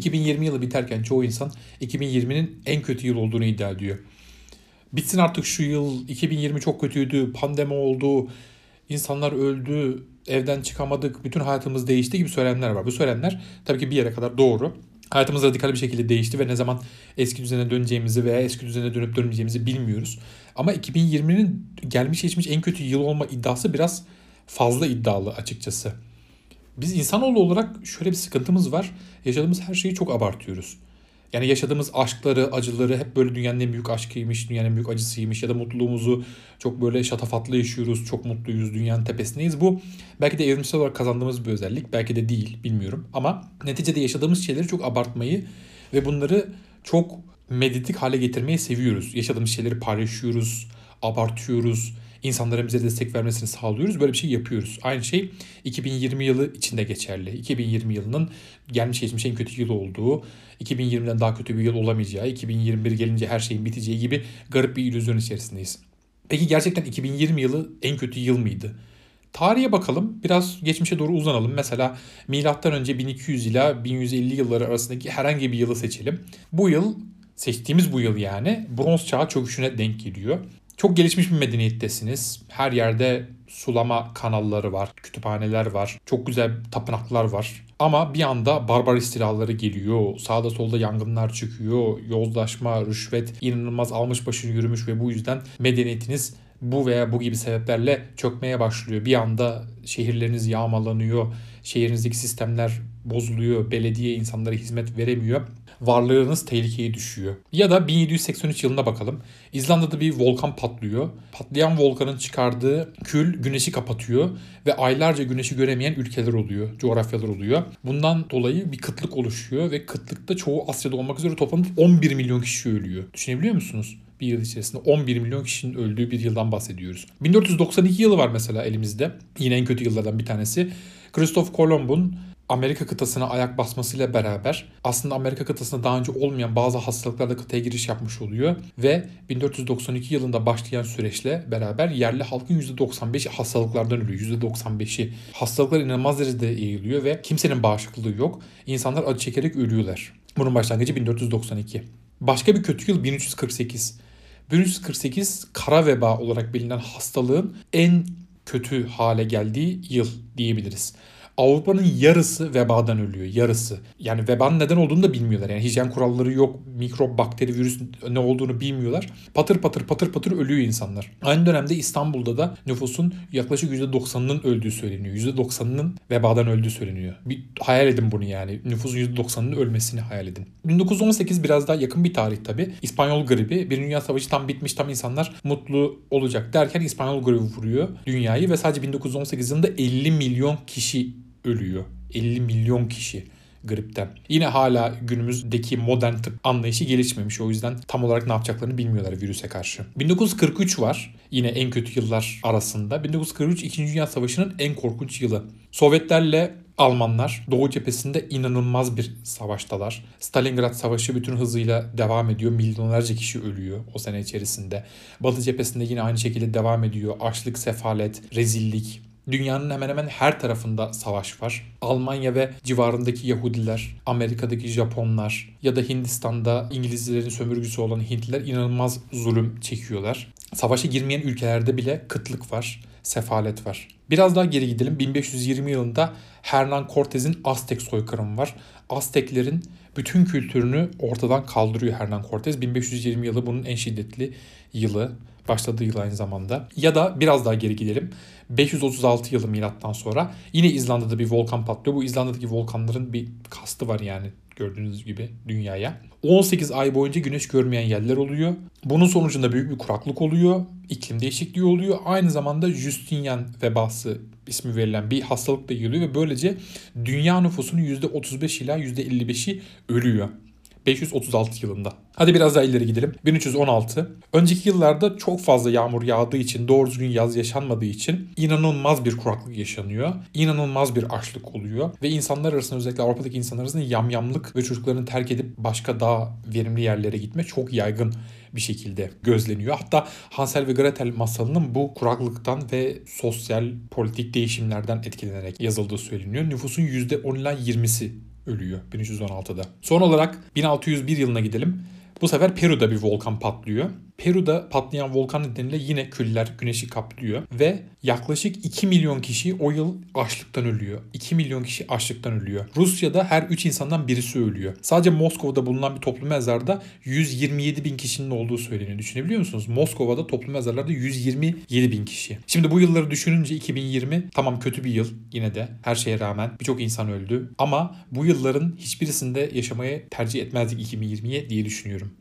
2020 yılı biterken çoğu insan 2020'nin en kötü yıl olduğunu iddia ediyor. Bitsin artık şu yıl, 2020 çok kötüydü, pandemi oldu, insanlar öldü, evden çıkamadık, bütün hayatımız değişti gibi söylemler var. Bu söylemler tabii ki bir yere kadar doğru. Hayatımız radikal bir şekilde değişti ve ne zaman eski düzene döneceğimizi veya eski düzene dönüp dönmeyeceğimizi bilmiyoruz. Ama 2020'nin gelmiş geçmiş en kötü yıl olma iddiası biraz fazla iddialı açıkçası. Biz insanoğlu olarak şöyle bir sıkıntımız var. Yaşadığımız her şeyi çok abartıyoruz. Yani yaşadığımız aşkları, acıları hep böyle dünyanın en büyük aşkıymış, dünyanın en büyük acısıymış ya da mutluluğumuzu çok böyle şatafatlı yaşıyoruz, çok mutluyuz, dünyanın tepesindeyiz. Bu belki de evrimsel olarak kazandığımız bir özellik, belki de değil bilmiyorum. Ama neticede yaşadığımız şeyleri çok abartmayı ve bunları çok medyatik hale getirmeyi seviyoruz. Yaşadığımız şeyleri paylaşıyoruz, abartıyoruz, insanların bize destek vermesini sağlıyoruz. Böyle bir şey yapıyoruz. Aynı şey 2020 yılı içinde geçerli. 2020 yılının gelmiş geçmiş en kötü yıl olduğu, 2020'den daha kötü bir yıl olamayacağı, 2021 gelince her şeyin biteceği gibi garip bir illüzyon içerisindeyiz. Peki gerçekten 2020 yılı en kötü yıl mıydı? Tarihe bakalım. Biraz geçmişe doğru uzanalım. Mesela milattan önce 1200 ila 1150 yılları arasındaki herhangi bir yılı seçelim. Bu yıl seçtiğimiz bu yıl yani bronz çağı çöküşüne denk geliyor. Çok gelişmiş bir medeniyettesiniz. Her yerde sulama kanalları var, kütüphaneler var, çok güzel tapınaklar var. Ama bir anda barbar istilaları geliyor, sağda solda yangınlar çıkıyor, yozlaşma, rüşvet inanılmaz almış başını yürümüş ve bu yüzden medeniyetiniz bu veya bu gibi sebeplerle çökmeye başlıyor. Bir anda şehirleriniz yağmalanıyor, şehrinizdeki sistemler bozuluyor, belediye insanlara hizmet veremiyor varlığınız tehlikeye düşüyor. Ya da 1783 yılına bakalım. İzlanda'da bir volkan patlıyor. Patlayan volkanın çıkardığı kül güneşi kapatıyor ve aylarca güneşi göremeyen ülkeler oluyor, coğrafyalar oluyor. Bundan dolayı bir kıtlık oluşuyor ve kıtlıkta çoğu Asya'da olmak üzere toplam 11 milyon kişi ölüyor. Düşünebiliyor musunuz? bir yıl içerisinde 11 milyon kişinin öldüğü bir yıldan bahsediyoruz. 1492 yılı var mesela elimizde. Yine en kötü yıllardan bir tanesi. Christoph Kolomb'un Amerika kıtasına ayak basmasıyla beraber aslında Amerika kıtasında daha önce olmayan bazı hastalıklarla kıtaya giriş yapmış oluyor ve 1492 yılında başlayan süreçle beraber yerli halkın %95'i hastalıklardan ölüyor. %95'i. Hastalıklar inanılmaz derecede yayılıyor ve kimsenin bağışıklığı yok. İnsanlar acı çekerek ölüyorlar. Bunun başlangıcı 1492. Başka bir kötü yıl 1348. 1348 kara veba olarak bilinen hastalığın en kötü hale geldiği yıl diyebiliriz. Avrupa'nın yarısı vebadan ölüyor. Yarısı. Yani vebanın neden olduğunu da bilmiyorlar. Yani hijyen kuralları yok. Mikrop, bakteri, virüs ne olduğunu bilmiyorlar. Patır patır patır patır ölüyor insanlar. Aynı dönemde İstanbul'da da nüfusun yaklaşık %90'ının öldüğü söyleniyor. %90'ının vebadan öldüğü söyleniyor. Bir hayal edin bunu yani. Nüfusun %90'ının ölmesini hayal edin. 1918 biraz daha yakın bir tarih tabi. İspanyol gribi. Bir Dünya Savaşı tam bitmiş tam insanlar mutlu olacak derken İspanyol gribi vuruyor dünyayı ve sadece 1918 yılında 50 milyon kişi ölüyor. 50 milyon kişi gripten. Yine hala günümüzdeki modern tıp anlayışı gelişmemiş. O yüzden tam olarak ne yapacaklarını bilmiyorlar virüse karşı. 1943 var yine en kötü yıllar arasında. 1943 2. Dünya Savaşı'nın en korkunç yılı. Sovyetlerle Almanlar Doğu cephesinde inanılmaz bir savaştalar. Stalingrad Savaşı bütün hızıyla devam ediyor. Milyonlarca kişi ölüyor o sene içerisinde. Batı cephesinde yine aynı şekilde devam ediyor. Açlık, sefalet, rezillik, Dünyanın hemen hemen her tarafında savaş var. Almanya ve civarındaki Yahudiler, Amerika'daki Japonlar ya da Hindistan'da İngilizlerin sömürgüsü olan Hintliler inanılmaz zulüm çekiyorlar. Savaşa girmeyen ülkelerde bile kıtlık var, sefalet var. Biraz daha geri gidelim. 1520 yılında Hernan Cortez'in Aztek soykırımı var. Azteklerin bütün kültürünü ortadan kaldırıyor Hernan Cortez. 1520 yılı bunun en şiddetli yılı. Başladığı yıl aynı zamanda. Ya da biraz daha geri gidelim. 536 yılı milattan sonra yine İzlanda'da bir volkan patlıyor. Bu İzlanda'daki volkanların bir kastı var yani gördüğünüz gibi dünyaya. 18 ay boyunca güneş görmeyen yerler oluyor. Bunun sonucunda büyük bir kuraklık oluyor. İklim değişikliği oluyor. Aynı zamanda Justinian vebası ismi verilen bir hastalık da geliyor ve böylece dünya nüfusunun %35 ila %55'i ölüyor. 536 yılında. Hadi biraz daha ileri gidelim. 1316. Önceki yıllarda çok fazla yağmur yağdığı için, doğru düzgün yaz yaşanmadığı için inanılmaz bir kuraklık yaşanıyor. İnanılmaz bir açlık oluyor. Ve insanlar arasında özellikle Avrupa'daki insanlar arasında yamyamlık ve çocuklarını terk edip başka daha verimli yerlere gitme çok yaygın bir şekilde gözleniyor. Hatta Hansel ve Gretel masalının bu kuraklıktan ve sosyal politik değişimlerden etkilenerek yazıldığı söyleniyor. Nüfusun %10 ila 20'si ölüyor 1316'da. Son olarak 1601 yılına gidelim. Bu sefer Peru'da bir volkan patlıyor. Peru'da patlayan volkan nedeniyle yine küller güneşi kaplıyor ve yaklaşık 2 milyon kişi o yıl açlıktan ölüyor. 2 milyon kişi açlıktan ölüyor. Rusya'da her 3 insandan birisi ölüyor. Sadece Moskova'da bulunan bir toplu mezarda 127 bin kişinin olduğu söyleniyor. Düşünebiliyor musunuz? Moskova'da toplu mezarlarda 127 bin kişi. Şimdi bu yılları düşününce 2020 tamam kötü bir yıl yine de her şeye rağmen birçok insan öldü. Ama bu yılların hiçbirisinde yaşamayı tercih etmezdik 2020'ye diye düşünüyorum.